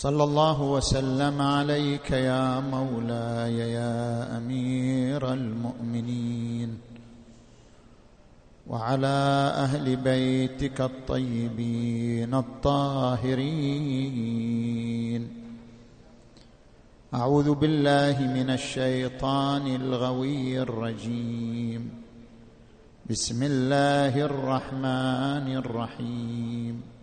صلى الله وسلم عليك يا مولاي يا أمير المؤمنين وعلى أهل بيتك الطيبين الطاهرين. أعوذ بالله من الشيطان الغوي الرجيم. بسم الله الرحمن الرحيم.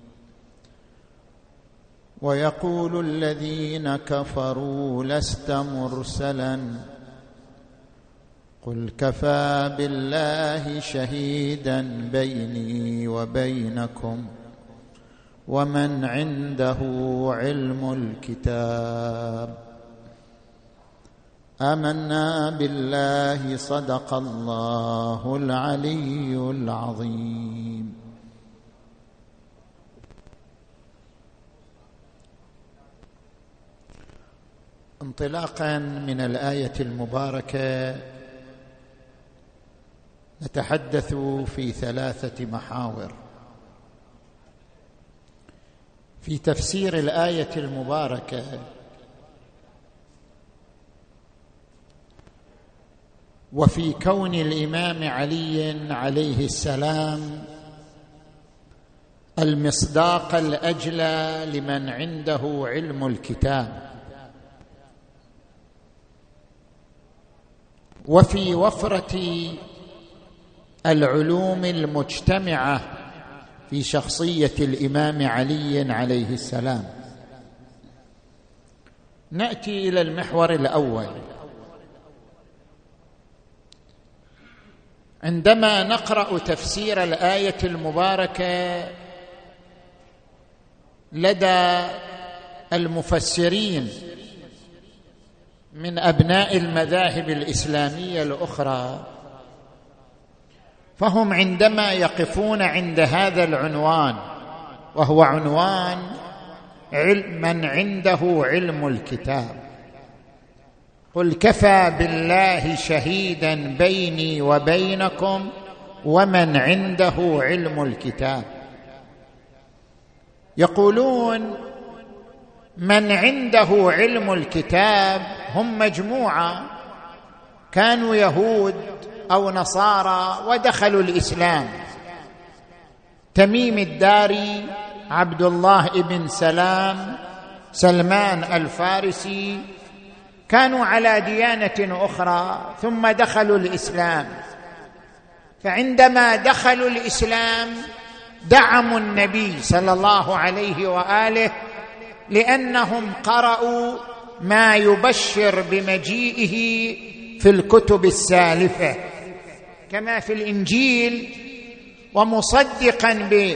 ويقول الذين كفروا لست مرسلا قل كفى بالله شهيدا بيني وبينكم ومن عنده علم الكتاب آمنا بالله صدق الله العلي العظيم انطلاقا من الآية المباركة نتحدث في ثلاثة محاور. في تفسير الآية المباركة وفي كون الإمام علي عليه السلام المصداق الأجلى لمن عنده علم الكتاب. وفي وفرة العلوم المجتمعة في شخصية الإمام علي عليه السلام. نأتي إلى المحور الأول. عندما نقرأ تفسير الآية المباركة لدى المفسرين من أبناء المذاهب الإسلامية الأخرى. فهم عندما يقفون عند هذا العنوان وهو عنوان علم من عنده علم الكتاب. قل كفى بالله شهيدا بيني وبينكم ومن عنده علم الكتاب. يقولون من عنده علم الكتاب هم مجموعة. كانوا يهود أو نصارى ودخلوا الإسلام. تميم الداري عبد الله بن سلام سلمان الفارسي كانوا على ديانة أخرى ثم دخلوا الإسلام. فعندما دخلوا الإسلام دعموا النبي صلى الله عليه وآله لأنهم قرأوا ما يبشر بمجيئه في الكتب السالفة كما في الإنجيل ومصدقا ب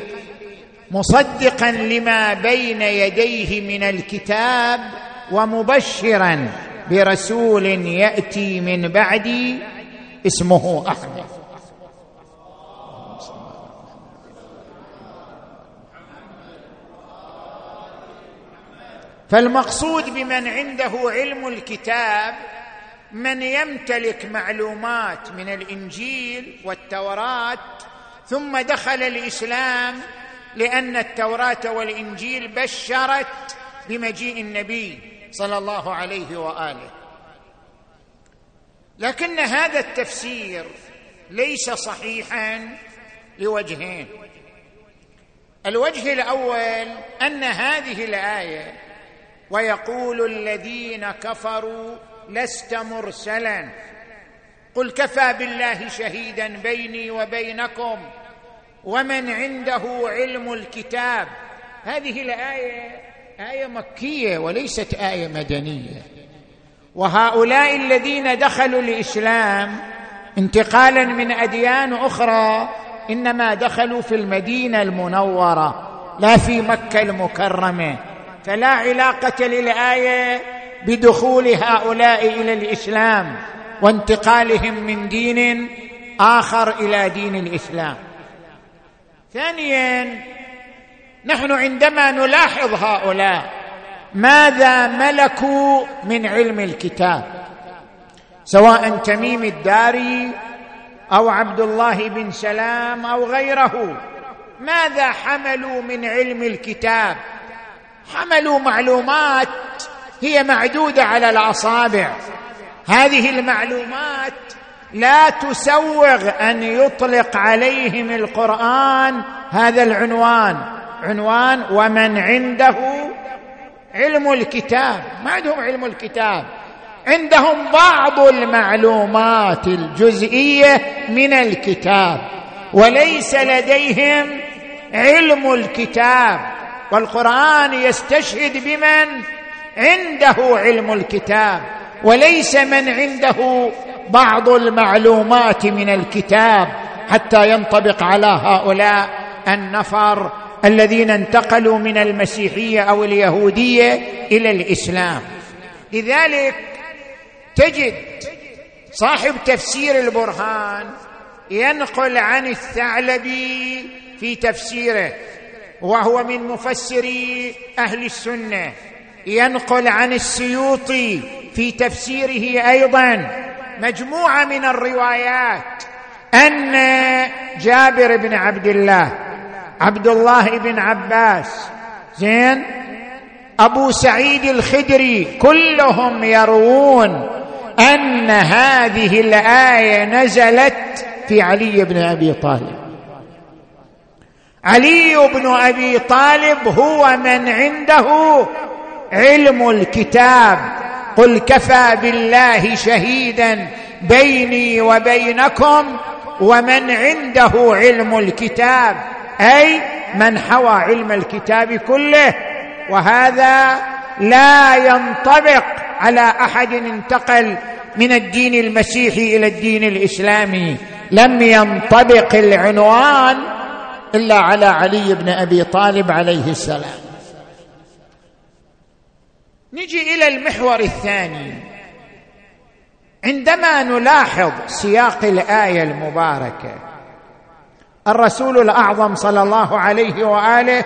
مصدقا لما بين يديه من الكتاب ومبشرا برسول يأتي من بعدي اسمه أحمد. فالمقصود بمن عنده علم الكتاب من يمتلك معلومات من الإنجيل والتوراة ثم دخل الإسلام لأن التوراة والإنجيل بشرت بمجيء النبي صلى الله عليه وآله. لكن هذا التفسير ليس صحيحا لوجهين. الوجه الأول أن هذه الآية ويقول الذين كفروا لست مرسلا. قل كفى بالله شهيدا بيني وبينكم ومن عنده علم الكتاب. هذه الآية آية مكية وليست آية مدنية. وهؤلاء الذين دخلوا الإسلام انتقالا من أديان أخرى إنما دخلوا في المدينة المنورة لا في مكة المكرمة. فلا علاقة للآية بدخول هؤلاء إلى الإسلام وانتقالهم من دين آخر إلى دين الإسلام. ثانيا نحن عندما نلاحظ هؤلاء ماذا ملكوا من علم الكتاب؟ سواء تميم الداري أو عبد الله بن سلام أو غيره ماذا حملوا من علم الكتاب؟ حملوا معلومات هي معدودة على الأصابع. هذه المعلومات لا تسوغ أن يطلق عليهم القرآن هذا العنوان. عنوان ومن عنده علم الكتاب. ما عندهم علم الكتاب. عندهم بعض المعلومات الجزئية من الكتاب. وليس لديهم علم الكتاب. والقرآن يستشهد بمن عنده علم الكتاب وليس من عنده بعض المعلومات من الكتاب حتى ينطبق على هؤلاء النفر الذين انتقلوا من المسيحية أو اليهودية إلى الإسلام. لذلك تجد صاحب تفسير البرهان ينقل عن الثعلبي في تفسيره. وهو من مفسري أهل السنة ينقل عن السيوطي في تفسيره أيضا مجموعة من الروايات أن جابر بن عبد الله عبد الله بن عباس زين أبو سعيد الخدري كلهم يروون أن هذه الآية نزلت في علي بن أبي طالب. علي بن أبي طالب هو من عنده علم الكتاب. قل كفى بالله شهيدا بيني وبينكم ومن عنده علم الكتاب. أي من حوى علم الكتاب كله. وهذا لا ينطبق على أحد انتقل من الدين المسيحي إلى الدين الإسلامي. لم ينطبق العنوان إلا على علي بن أبي طالب عليه السلام. نجي إلى المحور الثاني. عندما نلاحظ سياق الآية المباركة الرسول الأعظم صلى الله عليه وآله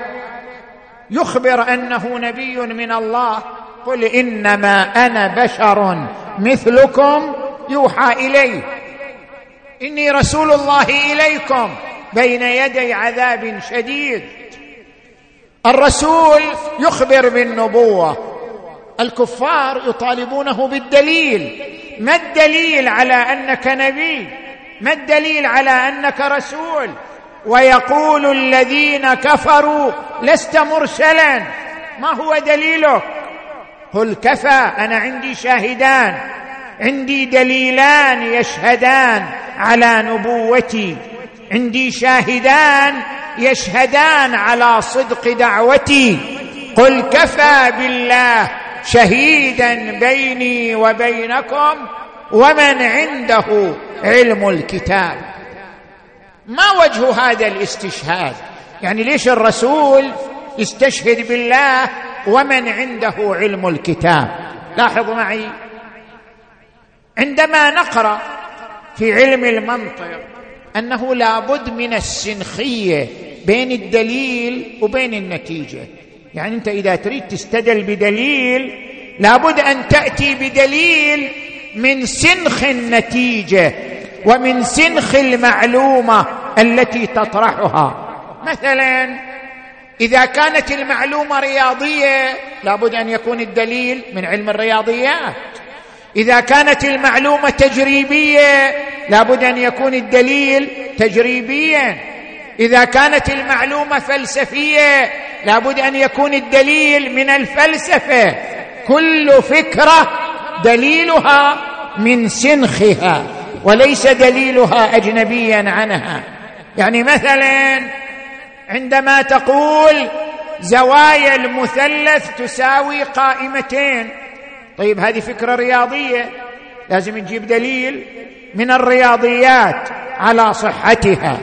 يخبر أنه نبي من الله قل إنما أنا بشر مثلكم يوحى إلي. إني رسول الله إليكم. بين يدي عذاب شديد. الرسول يخبر بالنبوة. الكفار يطالبونه بالدليل. ما الدليل على أنك نبي؟ ما الدليل على أنك رسول؟ ويقول الذين كفروا لست مرسلا. ما هو دليلك؟ قل كفى أنا عندي شاهدان. عندي دليلان يشهدان على نبوتي. عندي شاهدان يشهدان على صدق دعوتي. قل كفى بالله شهيدا بيني وبينكم ومن عنده علم الكتاب. ما وجه هذا الاستشهاد؟ يعني ليش الرسول يستشهد بالله ومن عنده علم الكتاب؟ لاحظوا معي. عندما نقرأ في علم المنطق أنه لابد من السنخية بين الدليل وبين النتيجة. يعني أنت إذا تريد تستدل بدليل لابد أن تأتي بدليل من سنخ النتيجة ومن سنخ المعلومة التي تطرحها. مثلا إذا كانت المعلومة رياضية لابد أن يكون الدليل من علم الرياضيات. إذا كانت المعلومة تجريبية لابد أن يكون الدليل تجريبيا. إذا كانت المعلومة فلسفية لابد أن يكون الدليل من الفلسفة. كل فكرة دليلها من سنخها وليس دليلها اجنبيا عنها. يعني مثلا عندما تقول زوايا المثلث تساوي قائمتين طيب هذه فكرة رياضية. لازم نجيب دليل من الرياضيات على صحتها.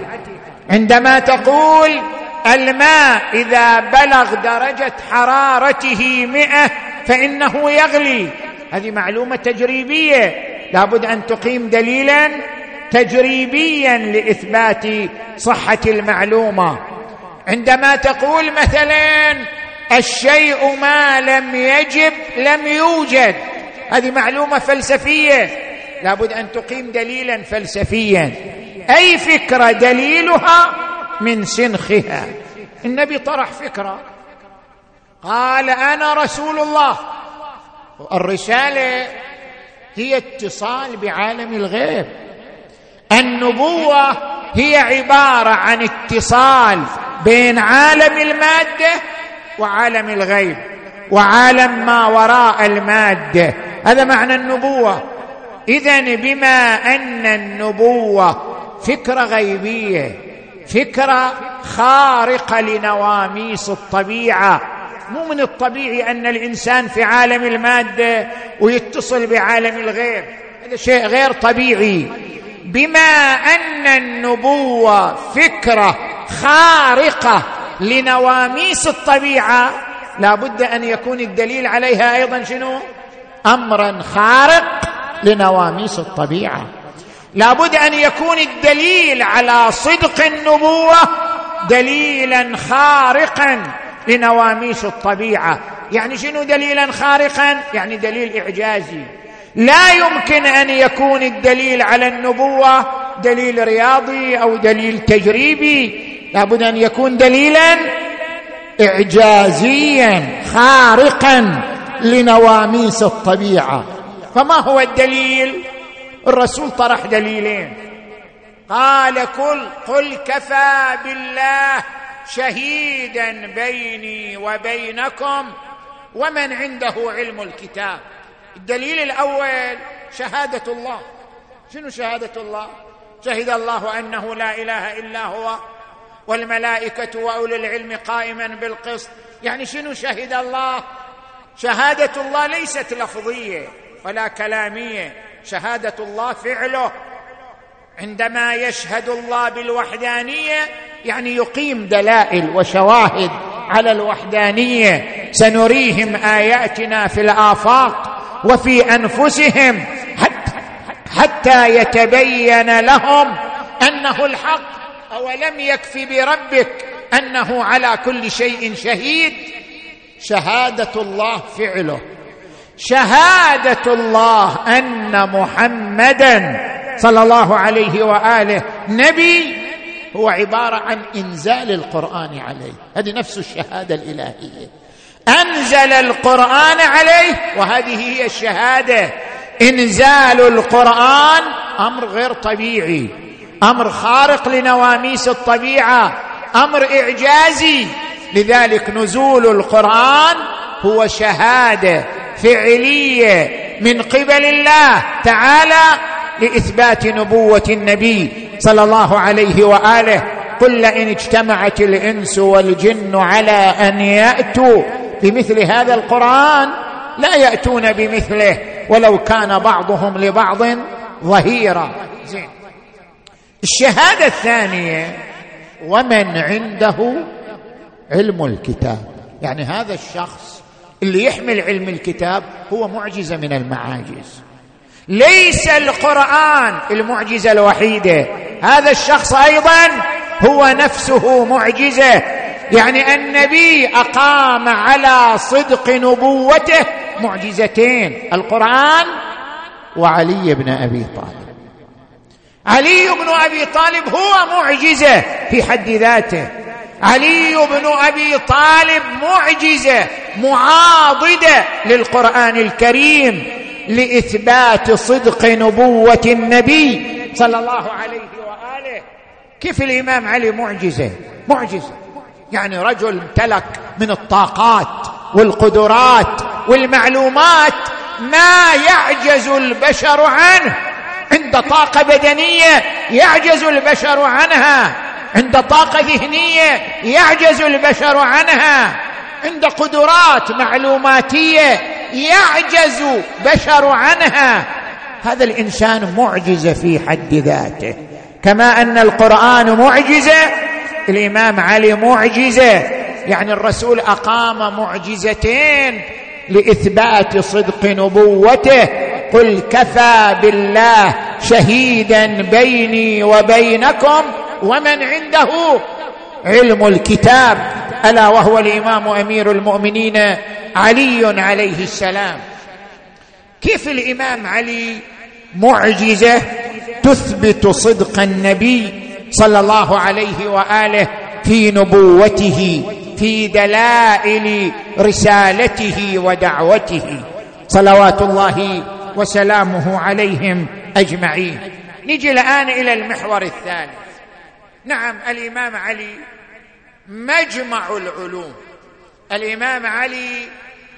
عندما تقول الماء إذا بلغ درجة حرارته مئة فإنه يغلي. هذه معلومة تجريبية. لابد أن تقيم دليلا تجريبيا لإثبات صحة المعلومة. عندما تقول مثلا الشيء ما لم يجب لم يوجد. هذه معلومة فلسفية. لابد أن تقيم دليلا فلسفيا. أي فكرة دليلها؟ من سنخها. النبي طرح فكرة. قال أنا رسول الله. الرسالة هي اتصال بعالم الغيب. النبوة هي عبارة عن اتصال بين عالم المادة وعالم الغيب وعالم ما وراء المادة. هذا معنى النبوة. اذا بما أن النبوة فكرة غيبية فكرة خارقة لنواميس الطبيعة. مو من الطبيعي أن الإنسان في عالم المادة ويتصل بعالم الغيب. هذا شيء غير طبيعي. بما أن النبوة فكرة خارقة لنواميس الطبيعة لا بد أن يكون الدليل عليها أيضا شنو؟ امرا خارق لنواميس الطبيعة. لا بد أن يكون الدليل على صدق النبوة دليلا خارقا لنواميس الطبيعة. يعني شنو دليلا خارقا؟ يعني دليل إعجازي. لا يمكن أن يكون الدليل على النبوة دليل رياضي أو دليل تجريبي. لابد أن يكون دليلا اعجازيا خارقا لنواميس الطبيعة. فما هو الدليل؟ الرسول طرح دليلين. قال قل قل كفى بالله شهيدا بيني وبينكم ومن عنده علم الكتاب. الدليل الأول شهادة الله. شنو شهادة الله؟ شهد الله أنه لا إله إلا هو والملائكة واولو العلم قائما بالقسط. يعني شنو شهد الله؟ شهادة الله ليست لفظية ولا كلامية. شهادة الله فعله. عندما يشهد الله بالوحدانية يعني يقيم دلائل وشواهد على الوحدانية. سنريهم آياتنا في الآفاق وفي أنفسهم حتى يتبين لهم أنه الحق. أولم يكف بربك أنه على كل شيء شهيد؟ شهادة الله فعله. شهادة الله أن محمدا صلى الله عليه وآله. نبي هو عبارة عن إنزال القرآن عليه. هذه نفس الشهادة الإلهية. أنزل القرآن عليه وهذه هي الشهادة. إنزال القرآن أمر غير طبيعي. أمر خارق لنواميس الطبيعة أمر إعجازي. لذلك نزول القرآن هو شهادة فعلية من قبل الله تعالى لإثبات نبوة النبي صلى الله عليه وآله. قل لئن اجتمعت الإنس والجن على أن يأتوا بمثل هذا القرآن لا يأتون بمثله ولو كان بعضهم لبعض ظهيرا. زين. الشهادة الثانية ومن عنده علم الكتاب. يعني هذا الشخص اللي يحمل علم الكتاب هو معجزه من المعاجز. ليس القرآن المعجزة الوحيدة هذا الشخص أيضا هو نفسه معجزة. يعني النبي أقام على صدق نبوته معجزتين القرآن وعلي بن أبي طالب. علي بن أبي طالب هو معجزة في حد ذاته. علي بن أبي طالب معجزة معاضدة للقرآن الكريم لإثبات صدق نبوة النبي صلى الله عليه وآله. كيف الإمام علي معجزة؟ معجزة. يعني رجل امتلك من الطاقات والقدرات والمعلومات ما يعجز البشر عنه. عند طاقة بدنية يعجز البشر عنها. عند طاقة ذهنية يعجز البشر عنها. عند قدرات معلوماتية يعجز بشر عنها. هذا الإنسان معجزة في حد ذاته. كما أن القرآن معجزة الإمام علي معجزة. يعني الرسول أقام معجزتين لإثبات صدق نبوته. قل كفى بالله شهيدا بيني وبينكم ومن عنده علم الكتاب ألا وهو الإمام أمير المؤمنين علي عليه السلام. كيف الإمام علي؟ معجزة تثبت صدق النبي صلى الله عليه وآله في نبوته في دلائل رسالته ودعوته. صلوات الله وسلامه عليهم أجمعين. نجي الآن إلى المحور الثالث. نعم الإمام علي مجمع العلوم. الإمام علي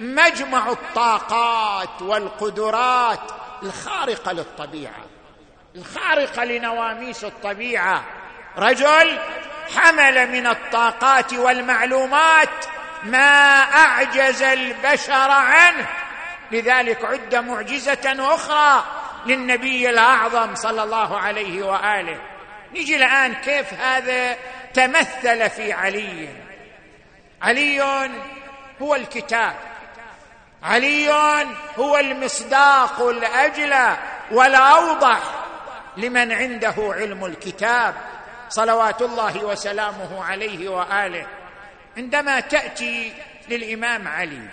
مجمع الطاقات والقدرات الخارقة للطبيعة. الخارقة لنواميس الطبيعة. رجل حمل من الطاقات والمعلومات ما أعجز البشر عنه. لذلك عد معجزة أخرى للنبي الأعظم صلى الله عليه وآله. نجي الآن كيف هذا تمثل في علي. علي هو الكتاب. علي هو المصداق الاجلى والأوضح لمن عنده علم الكتاب صلوات الله وسلامه عليه وآله. عندما تأتي للإمام علي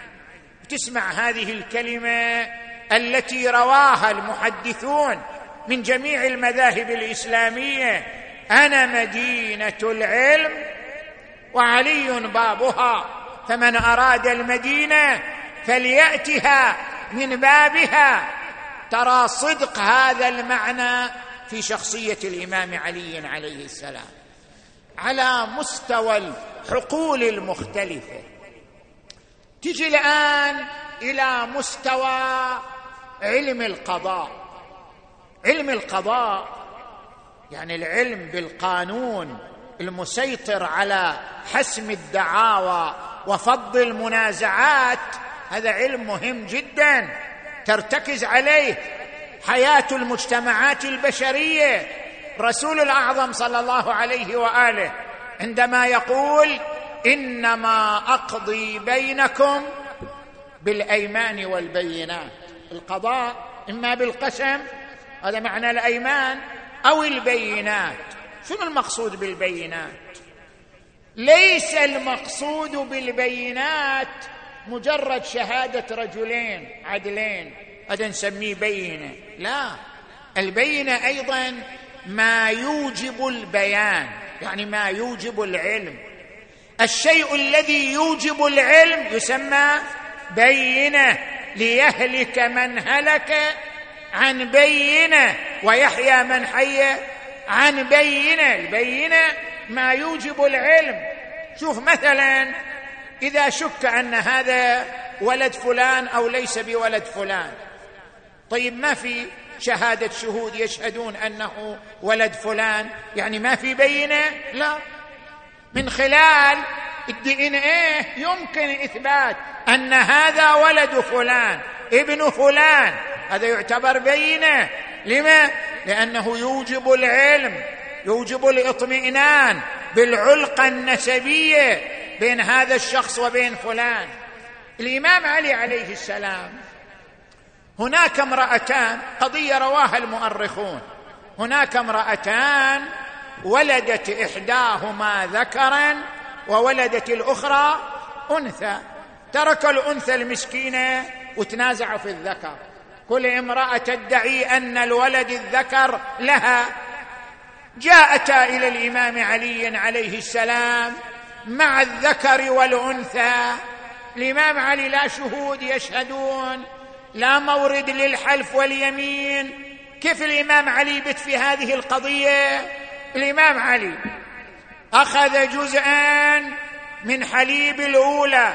تسمع هذه الكلمة التي رواها المحدثون من جميع المذاهب الإسلامية. أنا مدينة العلم وعلي بابها فمن أراد المدينة فليأتها من بابها. ترى صدق هذا المعنى في شخصية الإمام علي عليه السلام. على مستوى الحقول المختلفة. تجي الآن إلى مستوى علم القضاء. علم القضاء يعني العلم بالقانون المسيطر على حسم الدعاوى وفض المنازعات هذا علم مهم جدا ترتكز عليه حياة المجتمعات البشرية. رسول الأعظم صلى الله عليه وآله عندما يقول إنما أقضي بينكم بالأيمان والبينات. القضاء إما بالقسم هذا معنى الأيمان أو البينات. شنو المقصود بالبينات؟ ليس المقصود بالبينات مجرد شهادة رجلين عدلين. هذا نسميه بينة. لا البينة أيضا ما يوجب البيان يعني ما يوجب العلم. الشيء الذي يوجب العلم يسمى بينة. ليهلك من هلك عن بينة ويحيى من حي عن بينة. البينة ما يوجب العلم. شوف مثلا إذا شك أن هذا ولد فلان أو ليس بولد فلان. طيب ما في شهادة شهود يشهدون أنه ولد فلان؟ يعني ما في بينة؟ لا. من خلال الدي ان إيه يمكن إثبات أن هذا ولد فلان ابن فلان. هذا يعتبر بينة. لما؟ لأنه يوجب العلم يوجب الاطمئنان بالعلقة النسبية بين هذا الشخص وبين فلان. الإمام علي عليه السلام هناك امرأتان قضية رواها المؤرخون هناك امرأتان ولدت إحداهما ذكرا وولدت الأخرى أنثى. ترك الأنثى المسكينه وتنازعوا في الذكر. كل امرأة تدعي أن الولد الذكر لها. جاءتا إلى الإمام علي عليه السلام مع الذكر والأنثى. الإمام علي لا شهود يشهدون لا مورد للحلف واليمين. كيف الإمام علي بت في هذه القضية؟ الإمام علي. أخذ جزءا من حليب الأولى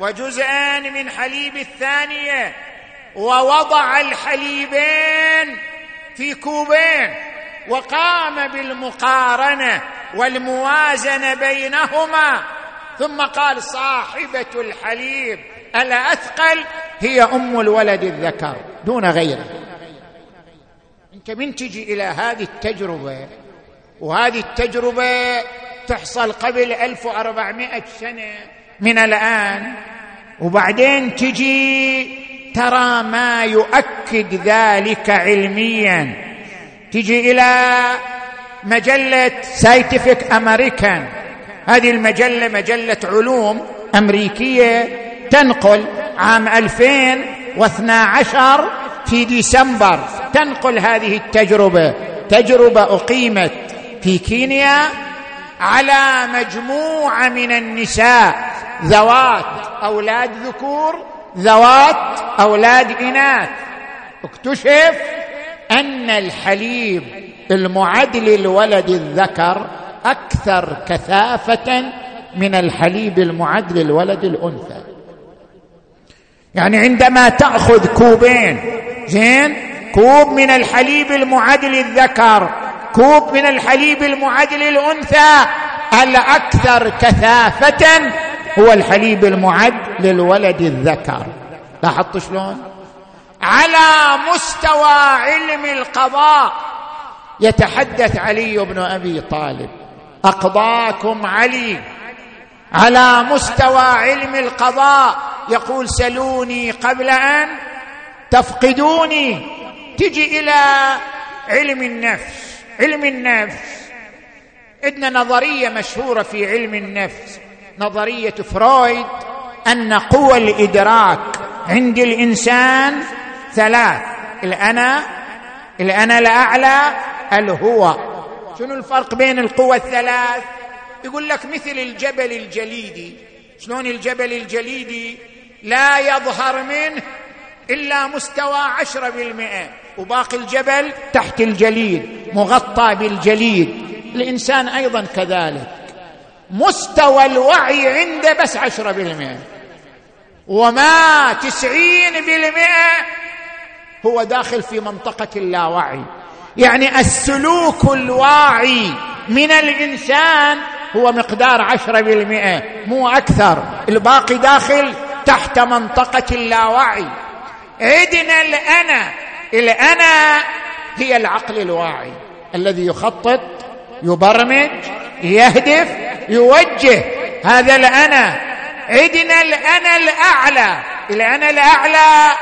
وجزءا من حليب الثانية ووضع الحليبين في كوبين وقام بالمقارنة والموازنة بينهما. ثم قال صاحبة الحليب الأثقل هي أم الولد الذكر. دون غيره. انت من تجي إلى هذه التجربة وهذه التجربة تحصل قبل 1400 سنة من الآن. وبعدين تجي ترى ما يؤكد ذلك علميا. تجي إلى مجلة ساينتفك أمريكان هذه المجلة مجلة علوم أمريكية تنقل عام 2012 في ديسمبر. تنقل هذه التجربة. تجربة أقيمت. في كينيا على مجموعة من النساء. ذوات أولاد ذكور ذوات أولاد إناث. اكتشف أن الحليب المعد للولد الذكر أكثر كثافة من الحليب المعد للولد الأنثى. يعني عندما تأخذ كوبين زين؟ كوب من الحليب المعد للذكر كوب من الحليب المعد للانثى الأكثر كثافة هو الحليب المعد للولد الذكر. لاحظت شلون؟ على مستوى علم القضاء يتحدث علي بن أبي طالب. أقضاكم علي. على مستوى علم القضاء يقول سلوني قبل أن تفقدوني. تجي إلى علم النفس. علم النفس. عندنا نظرية مشهورة في علم النفس نظرية فرويد أن قوى الإدراك عند الإنسان ثلاث الأنا الأنا الأعلى الهو شنو الفرق بين القوى الثلاث؟ يقول لك مثل الجبل الجليدي. شلون الجبل الجليدي؟ لا يظهر منه إلا مستوى عشرة بالمئة. وباقي الجبل تحت الجليد مغطى بالجليد. الإنسان أيضا كذلك. مستوى الوعي عنده بس عشرة بالمئة. وما تسعين بالمئة هو داخل في منطقة اللاوعي. يعني السلوك الواعي من الإنسان هو مقدار عشرة بالمئة مو أكثر. الباقي داخل تحت منطقة اللاوعي. عدنا الأنا الأنا هي العقل الواعي الذي يخطط يبرمج يهدف يوجه. هذا الأنا عدنا الأنا الأعلى. الأنا الأعلى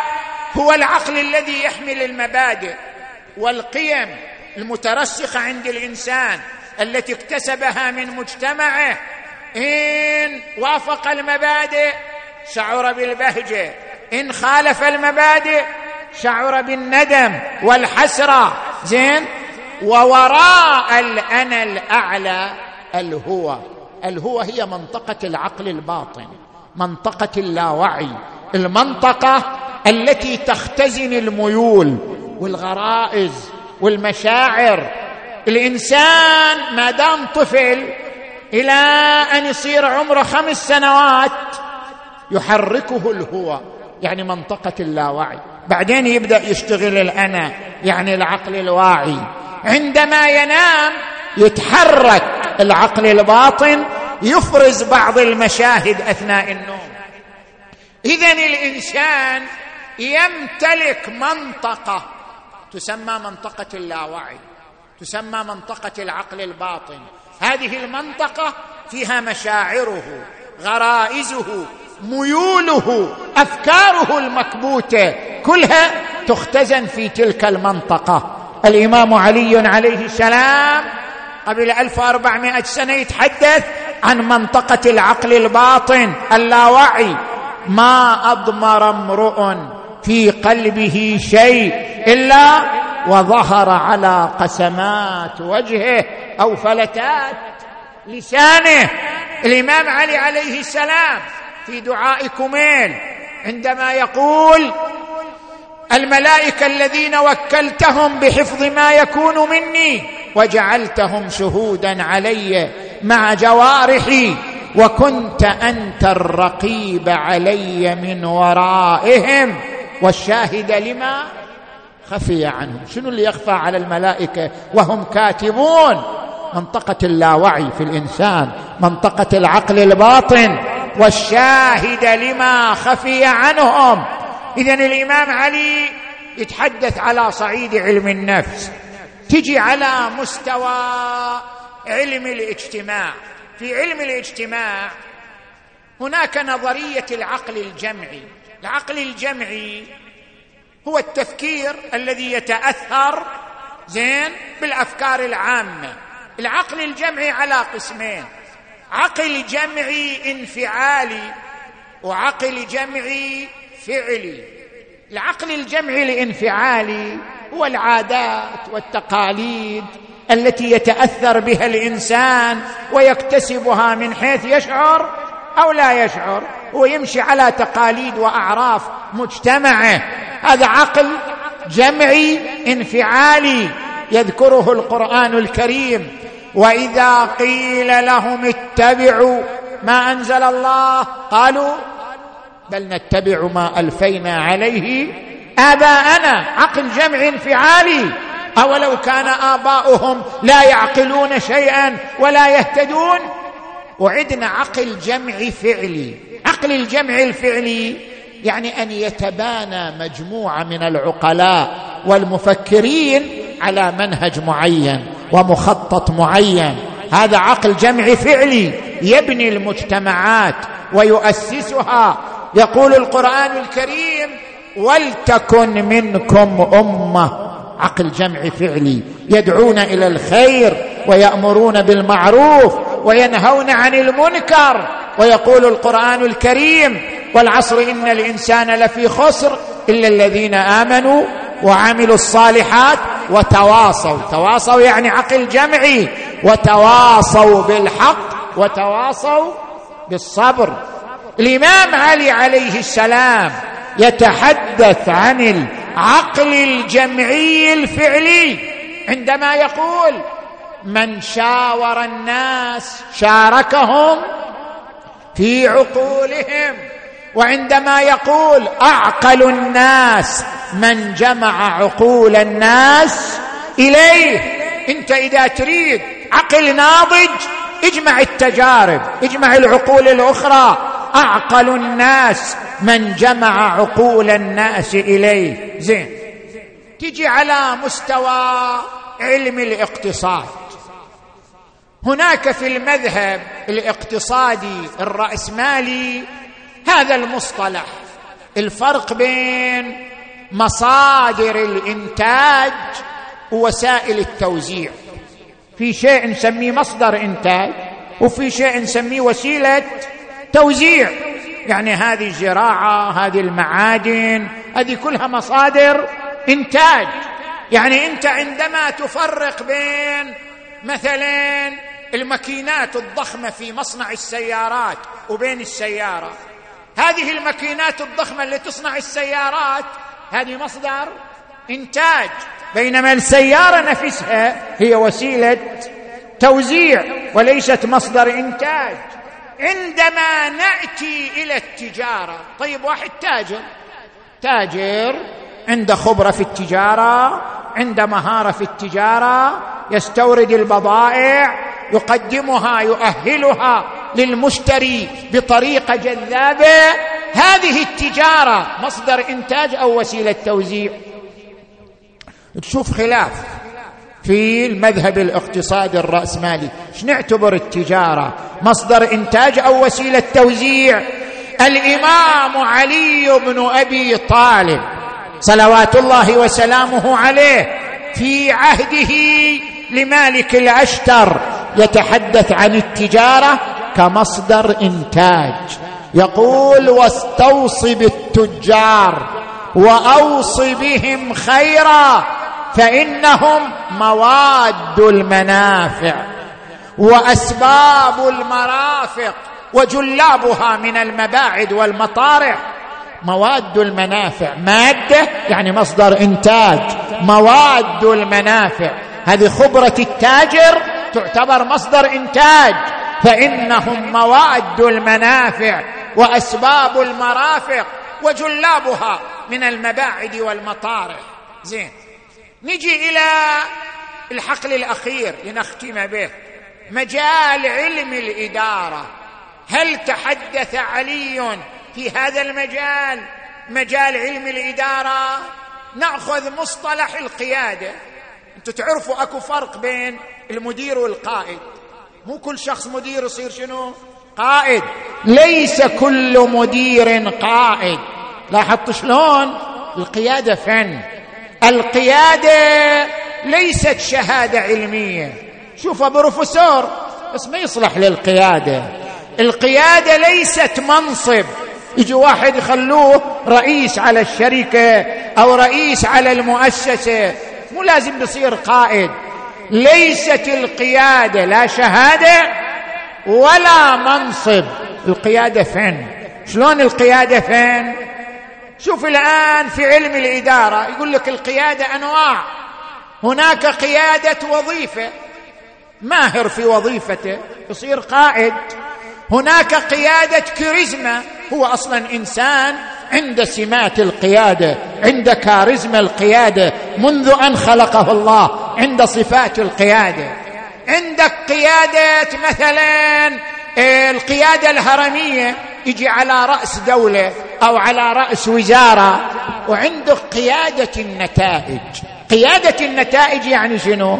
هو العقل الذي يحمل المبادئ والقيم المترسخة عند الإنسان التي اكتسبها من مجتمعه. إن وافق المبادئ شعر بالبهجة. إن خالف المبادئ شعر بالندم والحسرة. زين؟ ووراء الانا الأعلى الهو الهو هي منطقة العقل الباطن منطقة اللاوعي. المنطقة التي تختزن الميول والغرائز والمشاعر. الإنسان ما دام طفل إلى أن يصير عمره خمس سنوات يحركه الهوى يعني منطقة اللاوعي. بعدين يبدأ يشتغل الأنا يعني العقل الواعي. عندما ينام يتحرك. العقل الباطن يفرز بعض المشاهد أثناء النوم. اذا الإنسان يمتلك منطقة تسمى منطقة اللاوعي تسمى منطقة العقل الباطن. هذه المنطقة فيها مشاعره غرائزه ميوله أفكاره المكبوتة كلها تختزن في تلك المنطقة. الإمام علي عليه السلام قبل 1400 سنة يتحدث عن منطقة العقل الباطن اللاوعي. ما أضمر امرؤ في قلبه شيء إلا وظهر على قسمات وجهه أو فلتات لسانه. الإمام علي عليه السلام في دعاء كميل عندما يقول الملائكة الذين وكلتهم بحفظ ما يكون مني وجعلتهم شهودا علي مع جوارحي وكنت أنت الرقيب علي من ورائهم. والشاهد لما؟ خفي عنهم. شنو اللي يخفى على الملائكة؟ وهم كاتبون. منطقة اللاوعي في الإنسان منطقة العقل الباطن. والشاهد لما خفي عنهم. اذا الإمام علي يتحدث على صعيد علم النفس. تجي على مستوى علم الاجتماع. في علم الاجتماع هناك نظرية العقل الجمعي. العقل الجمعي هو التفكير الذي يتأثر زين بالأفكار العامة. العقل الجمعي على قسمين. عقل جمعي انفعالي وعقل جمعي فعلي. العقل الجمعي الانفعالي هو العادات والتقاليد التي يتأثر بها الإنسان ويكتسبها من حيث يشعر أو لا يشعر هو يمشي على تقاليد وأعراف مجتمعة. هذا عقل جمعي انفعالي يذكره القرآن الكريم. وإذا قيل لهم اتبعوا ما أنزل الله قالوا بل نتبع ما ألفينا عليه آباءنا عقل جمع انفعالي. أولو كان آباؤهم لا يعقلون شيئا ولا يهتدون؟ وعدنا عقل جمع فعلي. عقل الجمع الفعلي يعني أن يتبانى مجموعة من العقلاء والمفكرين على منهج معين. ومخطط معين. هذا عقل جمع فعلي يبني المجتمعات ويؤسسها. يقول القرآن الكريم ولتكن منكم أمة. عقل جمع فعلي. يدعون إلى الخير ويأمرون بالمعروف وينهون عن المنكر. ويقول القرآن الكريم والعصر إن الإنسان لفي خسر إلا الذين آمنوا وعملوا الصالحات وتواصوا. تواصوا يعني عقل جمعي. وتواصوا بالحق وتواصوا بالصبر. الإمام علي عليه السلام يتحدث عن العقل الجمعي الفعلي عندما يقول من شاور الناس شاركهم في عقولهم وعندما يقول أعقل الناس من جمع عقول الناس إليه أنت إذا تريد عقل ناضج اجمع التجارب اجمع العقول الأخرى. أعقل الناس من جمع عقول الناس إليه. زين. تجي على مستوى علم الاقتصاد. هناك في المذهب الاقتصادي الرأسمالي هذا المصطلح. الفرق بين مصادر الإنتاج ووسائل التوزيع. في شيء نسميه مصدر إنتاج وفي شيء نسميه وسيلة توزيع. يعني هذه الزراعة هذه المعادن هذه كلها مصادر إنتاج. يعني أنت عندما تفرق بين مثلا الماكينات الضخمة في مصنع السيارات وبين السيارة هذه الماكينات الضخمة اللي تصنع السيارات هذه مصدر إنتاج. بينما السيارة نفسها هي وسيلة توزيع وليست مصدر إنتاج. عندما نأتي إلى التجارة طيب واحد تاجر تاجر عنده خبرة في التجارة عنده مهارة في التجارة يستورد البضائع يقدمها يؤهلها للمشتري بطريقة جذابة. هذه التجارة مصدر إنتاج أو وسيلة توزيع. تشوف خلاف في المذهب الاقتصادي الرأسمالي. إيش نعتبر التجارة؟ مصدر إنتاج أو وسيلة توزيع. الإمام علي بن أبي طالب صلوات الله وسلامه عليه في عهده لمالك الأشتر يتحدث عن التجارة كمصدر إنتاج. يقول واستوص بالتجار واوص بهم خيرا فإنهم مواد المنافع وأسباب المرافق وجلابها من المباعد والمطارح. مواد المنافع. مادة يعني مصدر إنتاج. مواد المنافع. هذه خبرة التاجر تعتبر مصدر إنتاج فإنهم مواد المنافع وأسباب المرافق وجلابها من المباعد والمطارح. زين. نجي إلى الحقل الأخير لنختم به. مجال علم الإدارة. هل تحدث علي في هذا المجال؟ مجال علم الإدارة؟ نأخذ مصطلح القيادة. أنتم تعرفوا اكو فرق بين المدير والقائد. مو كل شخص مدير يصير شنو؟ قائد. ليس كل مدير قائد. لاحظت شلون؟ القيادة فن. القيادة ليست شهادة علمية. شوف بروفيسور بس ما يصلح للقيادة. القيادة ليست منصب. يجي واحد يخلوه رئيس على الشركة أو رئيس على المؤسسة. مو لازم يصير قائد. ليست القيادة لا شهادة ولا منصب. القيادة فين؟ شلون القيادة فين؟ شوف الآن في علم الإدارة يقول لك القيادة أنواع. هناك قيادة وظيفة. ماهر في وظيفته يصير قائد. هناك قيادة كاريزما. هو أصلا إنسان عند سمات القيادة عند كاريزما القيادة منذ أن خلقه الله عند صفات القيادة. عندك قياده مثلا آه، القيادة الهرمية يجي على رأس دولة أو على رأس وزارة. وعندك قيادة النتائج. قيادة النتائج يعني شنو؟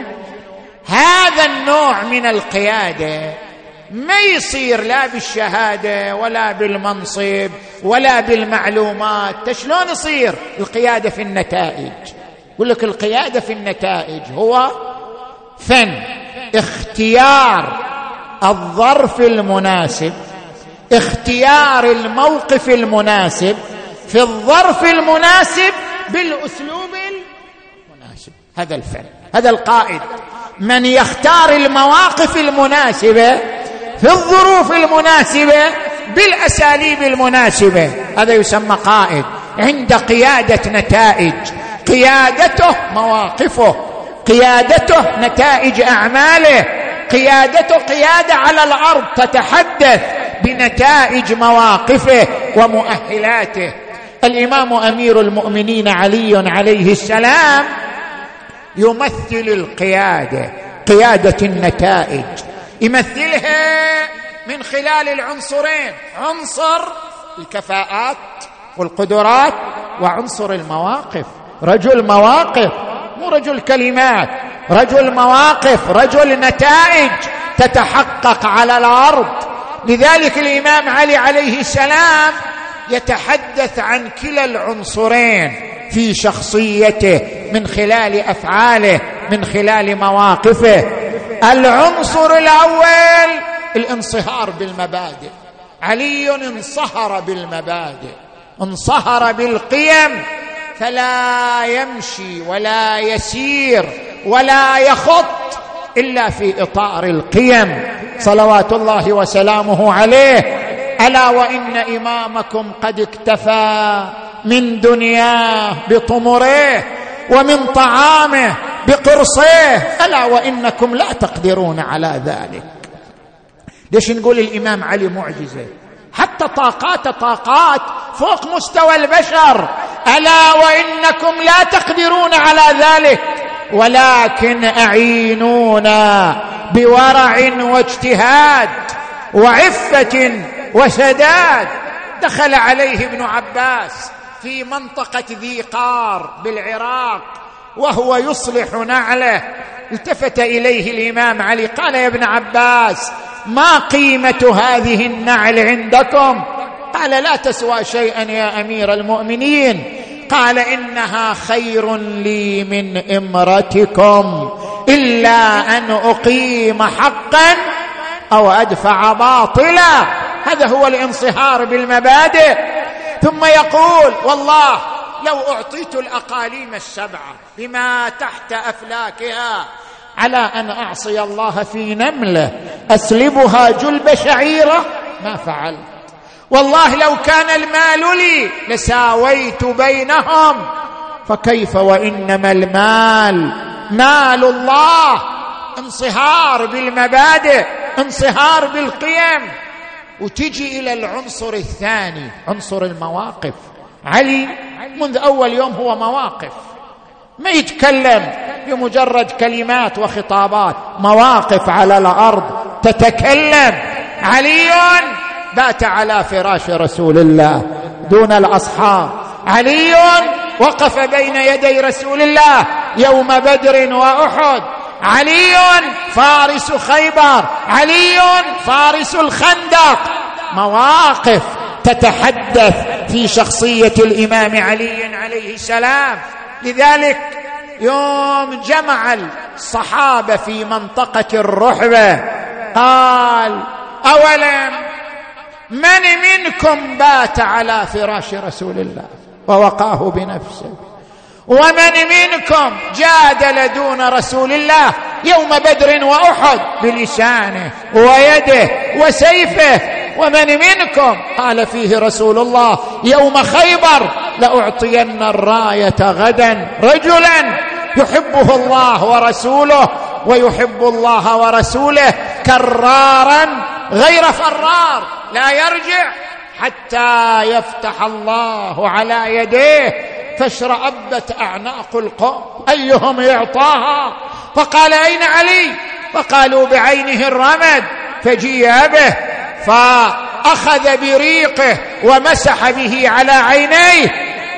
هذا النوع من القيادة ما يصير لا بالشهادة ولا بالمنصب ولا بالمعلومات. شلون يصير؟ القيادة في النتائج. يقول لك القيادة في النتائج هو فن اختيار الظرف المناسب اختيار الموقف المناسب في الظرف المناسب بالأسلوب المناسب. هذا الفن هذا القائد. من يختار المواقف المناسبة في الظروف المناسبة بالأساليب المناسبة. هذا يسمى قائد. عند قيادة نتائج. قيادته مواقفه. قيادته نتائج أعماله. قيادته قيادة على الأرض تتحدث بنتائج مواقفه ومؤهلاته. الإمام أمير المؤمنين علي عليه السلام يمثل القيادة قيادة النتائج. يمثلها من خلال العنصرين عنصر الكفاءات والقدرات وعنصر المواقف. رجل مواقف مو رجل كلمات رجل مواقف رجل نتائج تتحقق على الأرض. لذلك الإمام علي عليه السلام يتحدث عن كلا العنصرين في شخصيته من خلال أفعاله من خلال مواقفه. العنصر الأول الانصهار بالمبادئ. علي انصهر بالمبادئ انصهر بالقيم فلا يمشي ولا يسير ولا يخط إلا في إطار القيم. صلوات الله وسلامه عليه. ألا وإن إمامكم قد اكتفى من دنياه بطمره. ومن طعامه بقرصيه ألا وإنكم لا تقدرون على ذلك. ليش نقول الإمام علي معجزة؟ حتى طاقات طاقات فوق مستوى البشر. ألا وإنكم لا تقدرون على ذلك. ولكن أعينونا بورع واجتهاد وعفة وسداد دخل عليه ابن عباس. في منطقة ذي قار بالعراق وهو يصلح نعله. التفت إليه الإمام علي قال يا ابن عباس ما قيمة هذه النعل عندكم؟ قال لا تسوى شيئا يا أمير المؤمنين. قال إنها خير لي من امرتكم إلا أن أقيم حقا أو أدفع باطلا. هذا هو الانصهار بالمبادئ. ثم يقول والله لو أعطيت الأقاليم السبعه بما تحت أفلاكها على أن أعصي الله في نمله أسلبها جلب شعيره ما فعلت. والله لو كان المال لي لساويت بينهم. فكيف وإنما المال؟ مال الله. انصهار بالمبادئ انصهار بالقيم. وتجي إلى العنصر الثاني عنصر المواقف. علي منذ أول يوم هو مواقف. ما يتكلم بمجرد كلمات وخطابات. مواقف على الأرض تتكلم. علي بات على فراش رسول الله دون الأصحاب. علي وقف بين يدي رسول الله يوم بدر وأحد. علي فارس خيبر. علي فارس الخندق. مواقف تتحدث في شخصية الإمام علي عليه السلام. لذلك يوم جمع الصحابة في منطقة الرحبة قال أولم من منكم بات على فراش رسول الله ووقاه بنفسه؟ ومن منكم جادل دون رسول الله يوم بدر وأحد بلسانه ويده وسيفه. ومن منكم قال فيه رسول الله يوم خيبر لأعطين الراية غدا رجلا يحبه الله ورسوله ويحب الله ورسوله كرارا غير فرار لا يرجع حتى يفتح الله على يديه فاشرأبت أعناق القوم أيهم يعطاها؟ فقال أين علي؟ فقالوا بعينه الرمد فجيء به فأخذ بريقه ومسح به على عينيه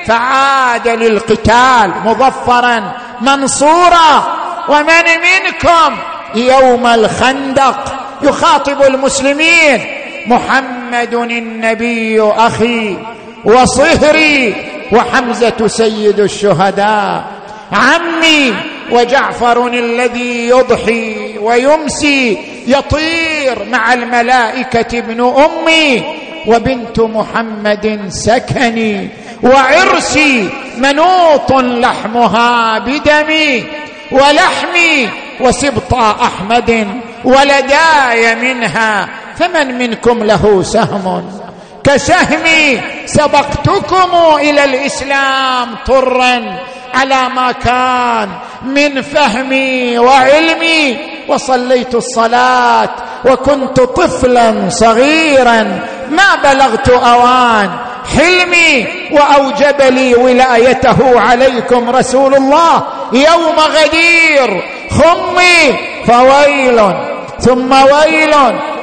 فعاد للقتال مظفرا منصورا. ومن منكم يوم الخندق؟ يخاطب المسلمين محمد النبي أخي وصهري. وحمزة سيد الشهداء. عمي وجعفر الذي يضحي ويمسي يطير مع الملائكة ابن أمي وبنت محمد سكني وعرسي منوط لحمها بدمي ولحمي وسبط أحمد ولداي منها فمن منكم له سهم. كسهمي سبقتكم إلى الإسلام طرا على ما كان من فهمي وعلمي وصليت الصلاة وكنت طفلا صغيرا. ما بلغت أوان حلمي وأوجب لي ولايته عليكم رسول الله يوم غدير. خمي فويل ثم ويل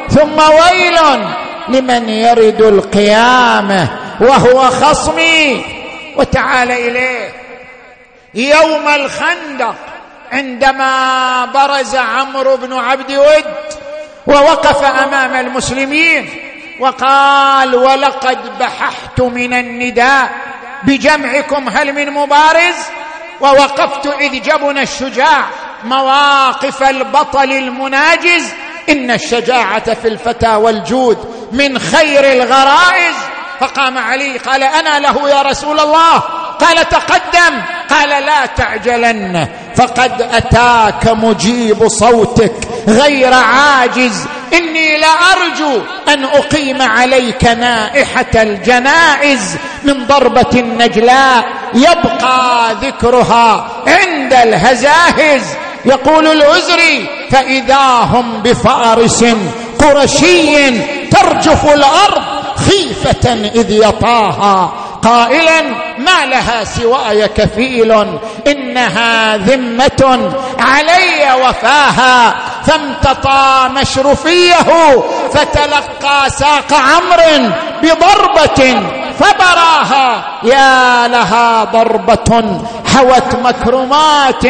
ثم ويل. لمن يرد القيامة وهو خصمي. وتعال إليه. يوم الخندق عندما برز عمرو بن عبد ود ووقف أمام المسلمين وقال ولقد بححت من النداء بجمعكم هل من مبارز؟ ووقفت إذ جبن الشجاع مواقف البطل المناجز إن الشجاعة في الفتى والجود من خير الغرائز. فقام علي قال أنا له يا رسول الله. قال تقدم. قال لا تعجلن. فقد أتاك مجيب صوتك غير عاجز. إني لارجو أن أقيم عليك نائحة الجنائز من ضربة النجلاء. يبقى ذكرها عند الهزاهز. يقول العزري فإذا هم بفارس قرشي ترجف الأرض خيفة إذ يطاها. قائلا ما لها سواي كفيل إنها ذمة علي وفاها. فامتطى مشرفيه فتلقى ساق عمرو بضربة فبراها. يا لها ضربة حوت مكرمات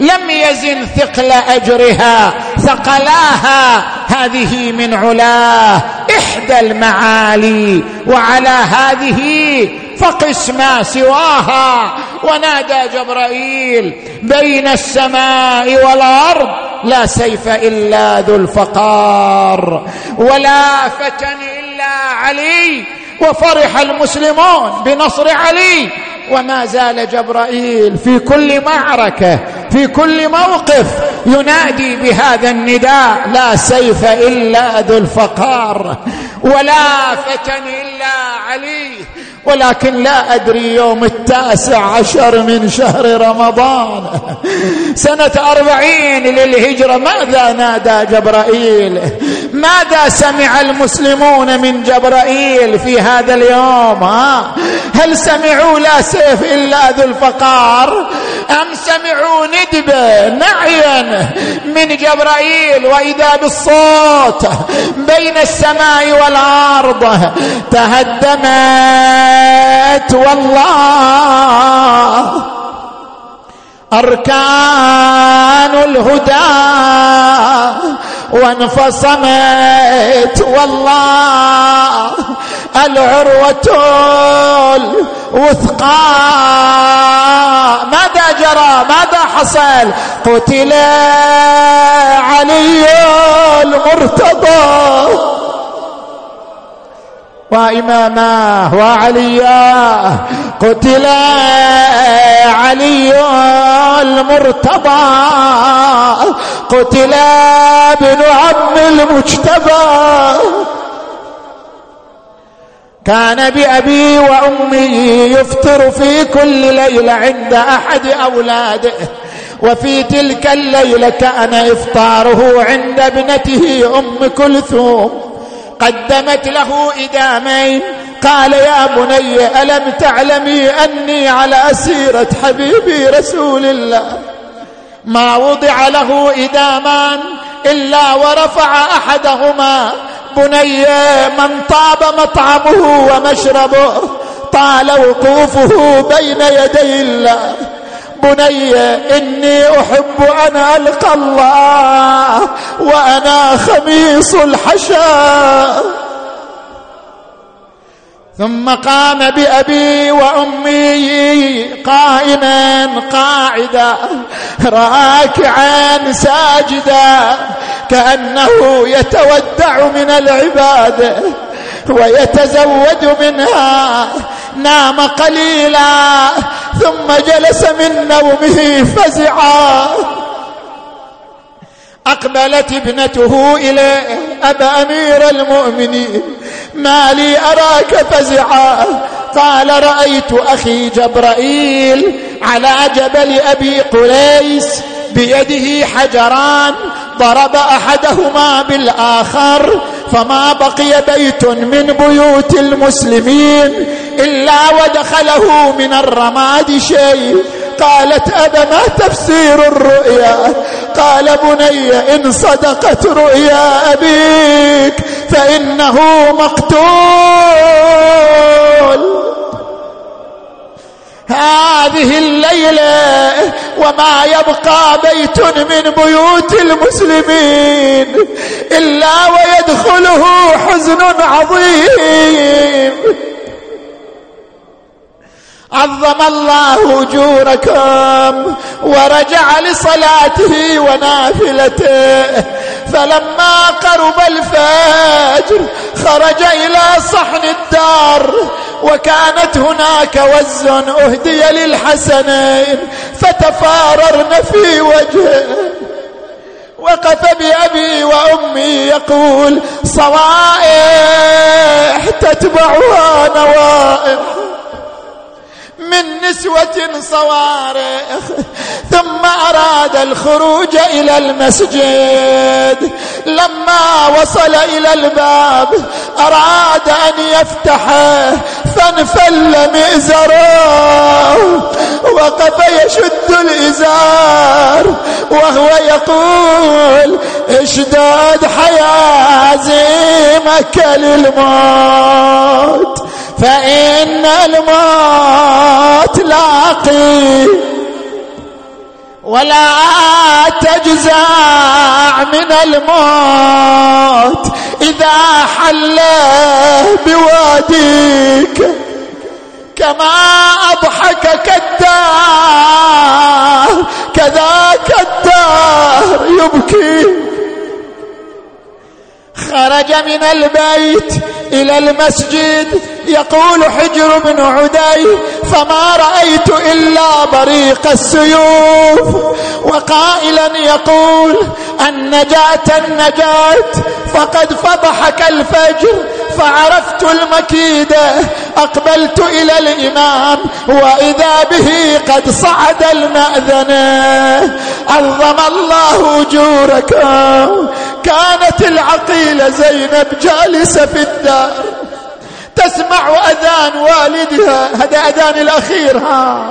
لم يزن ثقل أجرها ثقلاها. هذه من علاه. إحدى المعالي. وعلى هذه فقس ما سواها. ونادى جبرائيل بين السماء والأرض لا سيف إلا ذو الفقار. ولا فتن إلا علي. وفرح المسلمون بنصر علي. وما زال جبرائيل في كل معركة في كل موقف ينادي بهذا النداء لا سيف إلا ذو الفقار ولا فتن إلا علي. ولكن لا أدري يوم التاسع عشر من شهر رمضان. سنة أربعين للهجرة. ماذا نادى جبرائيل؟ ماذا سمع المسلمون من جبرائيل في هذا اليوم؟ ها؟ هل سمعوا لا سيف إلا ذو الفقار؟ أم سمعوا ندبة نعيا من جبرائيل وإذا بالصوت بين السماء والأرض تهدمت والله أركان الهدى وانفصمت والله العروة الوثقى. ماذا جرى؟ ماذا حصل؟ قتل علي المرتضى. وإماماه وعلياه قتل علي المرتضى. قتل ابن عم المجتبى. كان بأبي وأمي يفطر في كل ليلة عند أحد أولاده وفي تلك الليلة كان إفطاره عند ابنته أم كلثوم. قدمت له إدامين. قال يا بني ألم تعلمي أني على أسيرة حبيبي رسول الله؟ ما وضع له إدامان إلا ورفع أحدهما. بني من طاب مطعمه ومشربه طال وقوفه بين يدي الله. بني إني أحب أن ألقى الله وأنا خميص الحشا ثم قام بأبي وأمي قائما قاعدا راكعا ساجدا كأنه يتودع من العبادة ويتزود منها نام قليلا ثم جلس من نومه فزعا. أقبلت ابنته إليه أبا أمير المؤمنين ما لي أراك فزعا. قال رأيت أخي جبرائيل على جبل أبي قليس بيده حجران ضرب أحدهما بالآخر فما بقي بيت من بيوت المسلمين إلا ودخله من الرماد شيء. قالت أبا ما تفسير الرؤيا؟ قال بني إن صدقت رؤيا أبيك فإنه مقتول. هذه الليلة وما يبقى بيت من بيوت المسلمين إلا ويدخله حزن عظيم. عظم الله أجوركم ورجع لصلاته ونافلته. فلما قرب الفجر خرج إلى صحن الدار وكانت هناك وز أهدي للحسنين فتفاررن في وجهه. وقف بأبي وأمي يقول صوائح تتبعها نوائح. من نسوة صوارخ ثم أراد الخروج إلى المسجد. لما وصل إلى الباب أراد أن يفتحه فانفل مئزره. وقف يشد الإزار وهو يقول اشداد حيازمك للموت. فإن الموت لاقي ولا تجزع من الموت إذا حل بواديك كما أضحكك الدار كذاك الدار يبكي. خرج من البيت إلى المسجد يقول حجر بن عدي فما رأيت إلا بريق السيوف. وقائلا يقول النجاة النجاة فقد فضحك الفجر فعرفت المكيده أقبلت إلى الإمام وإذا به قد صعد الماذنه عظم الله اجوركم كانت العقيله زينب جالسة في الدار. تسمع أذان والدها. هذا أذان الأخير ها.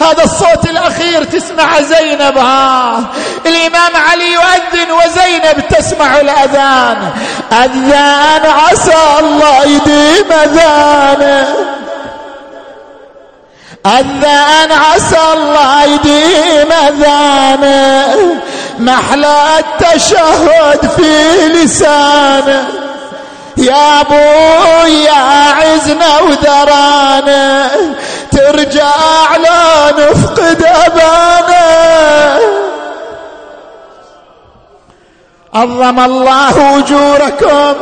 هذا الصوت الأخير تسمع زينب ها. الإمام علي يؤذن وزينب تسمع الأذان. أذان عسى الله يديم أذانه. أذان عسى الله يديم أذانه. محلى التشهد في لسانه. يا أبوي يا عزنا وذرانا ترجع لا نفقد ابانا عظم الله أجوركم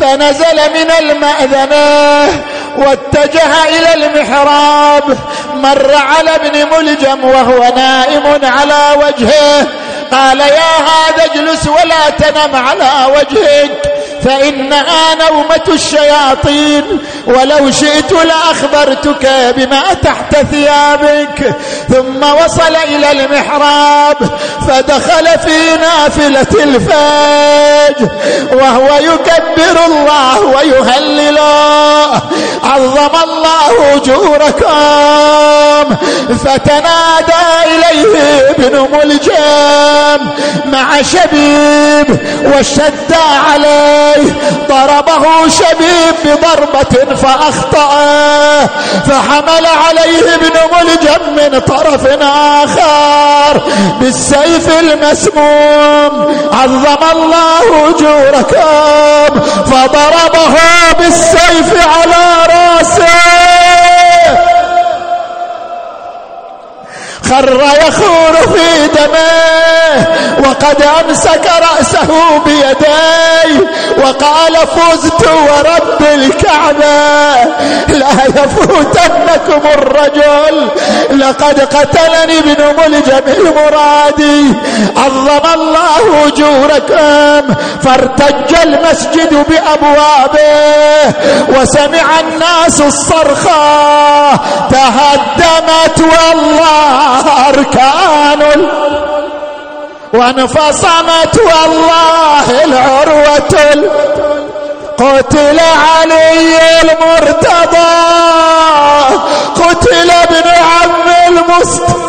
فنزل من المأذنة واتجه إلى المحراب. مر على ابن ملجم وهو نائم على وجهه. قال يا هذا اجلس ولا تنم على وجهك. فإنها نومة الشياطين ولو شئت لأخبرتك بما تحت ثيابك. ثم وصل إلى المحراب فدخل في نافلة الفجر وهو يكبر الله ويهلله عظم الله أجوركم. فتنادى إليه ابن ملجم مع شبيب وشد عليه ضربه شبيب بضربة فأخطأه فحمل عليه ابن ملجم من طرف آخر بالسيف المسموم. عظم الله أجوركم فضربه بالسيف على رأسه. خر يخور في دمه وقد أمسك رأسه بيديه وقال فزت ورب الكعبة لا يفوتنكم الرجل لقد قتلني ابن ملجم المرادي عظم الله أجوركم فارتج المسجد بأبوابه وسمع الناس الصرخه تهدمت والله أركان. وانفصمت والله العروة قتل علي المرتضى. قتل ابن عم المصطفى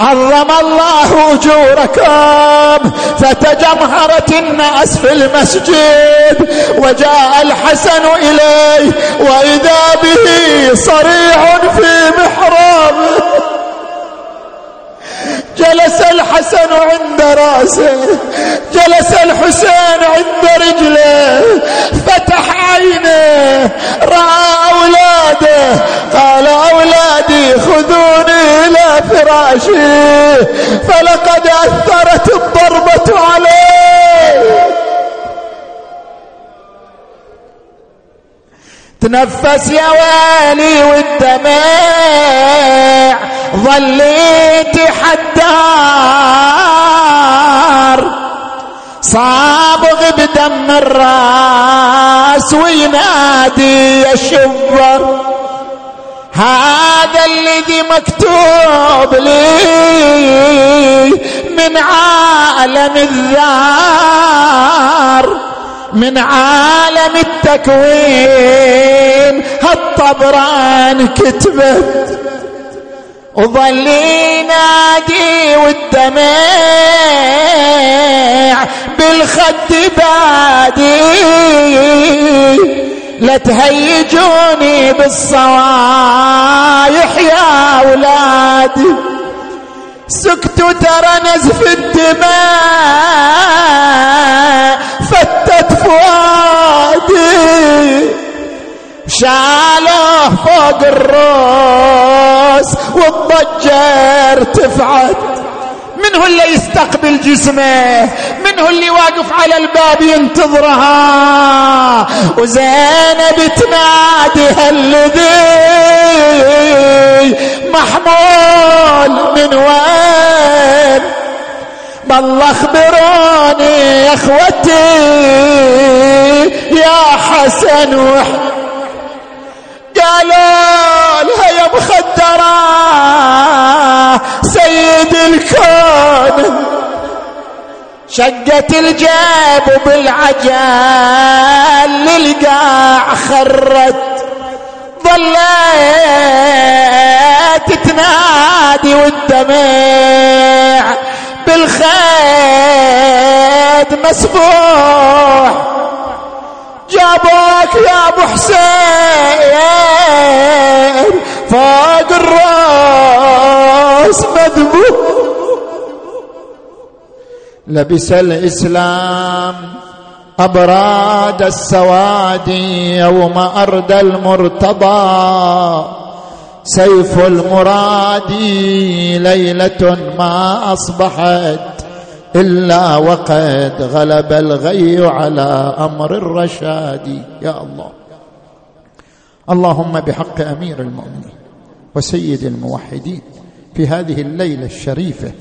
عظم الله اجوركم فتجمهرت الناس في المسجد وجاء الحسن إليه وإذا به صريع في محرابه جلس الحسن عند راسه جلس الحسين عند رجله فتح عينه رأى أولاده قال أولادي خذوني إلى فراشي فلقد أثرت الضربة عليه. تنفس يا والي والدمع ظليت حدار صابغ بدم الراس وينادي يا شبر هذا الذي مكتوب لي من عالم الذار من عالم التكوين. هالطبران كتبت وظل ينادي والدمع بالخد بادي. لا تهيجوني بالصوايح يا أولادي. سكتوا ترى نزف الدماء فتت فؤادي. شالوه فوق الروس والضجة ارتفعت من هو اللي يستقبل جسمه من هو اللي واقف على الباب ينتظرها. وزينب تنادي هالذي محمول من وين؟ بالله اخبروني يا اخوتي يا حسن وحسن قالوا لها يا مخدرة سيد الكون. شقت الجيب وبالعجال للقاع خرت. ظليت تنادي والدمع بالخيد مسبوح جابوك يا أبو حسين. فوق الراس مذبوح. لبس الإسلام أبراد السواد يوم اردى المرتضى. سيف المراد ليلة ما أصبحت. إلا وقد غلب الغي على أمر الرشاد. يا الله. اللهم بحق أمير المؤمنين وسيد الموحدين في هذه الليلة الشريفة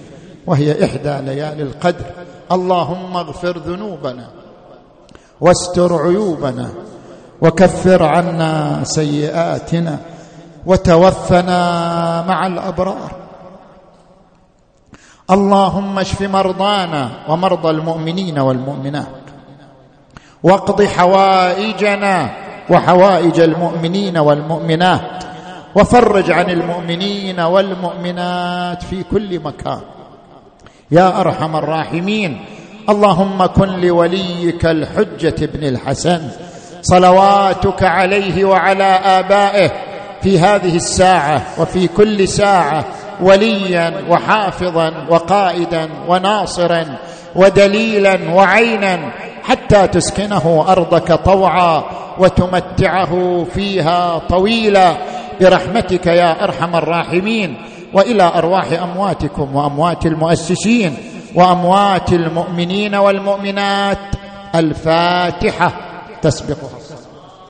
وهي إحدى ليالي القدر. اللهم اغفر ذنوبنا واستر عيوبنا وكفر عنا سيئاتنا وتوفنا مع الأبرار. اللهم اشف مرضانا ومرضى المؤمنين والمؤمنات. واقض حوائجنا وحوائج المؤمنين والمؤمنات. وفرج عن المؤمنين والمؤمنات في كل مكان. يا أرحم الراحمين اللهم كن لوليك الحجة بن الحسن. صلواتك عليه وعلى آبائه في هذه الساعة وفي كل ساعة وليا وحافظا وقائدا وناصرا ودليلا وعينا حتى تسكنه أرضك طوعا وتمتعه فيها طويلا. برحمتك يا أرحم الراحمين وإلى أرواح أمواتكم وأموات المؤسسين وأموات المؤمنين والمؤمنات. الفاتحة تسبقها.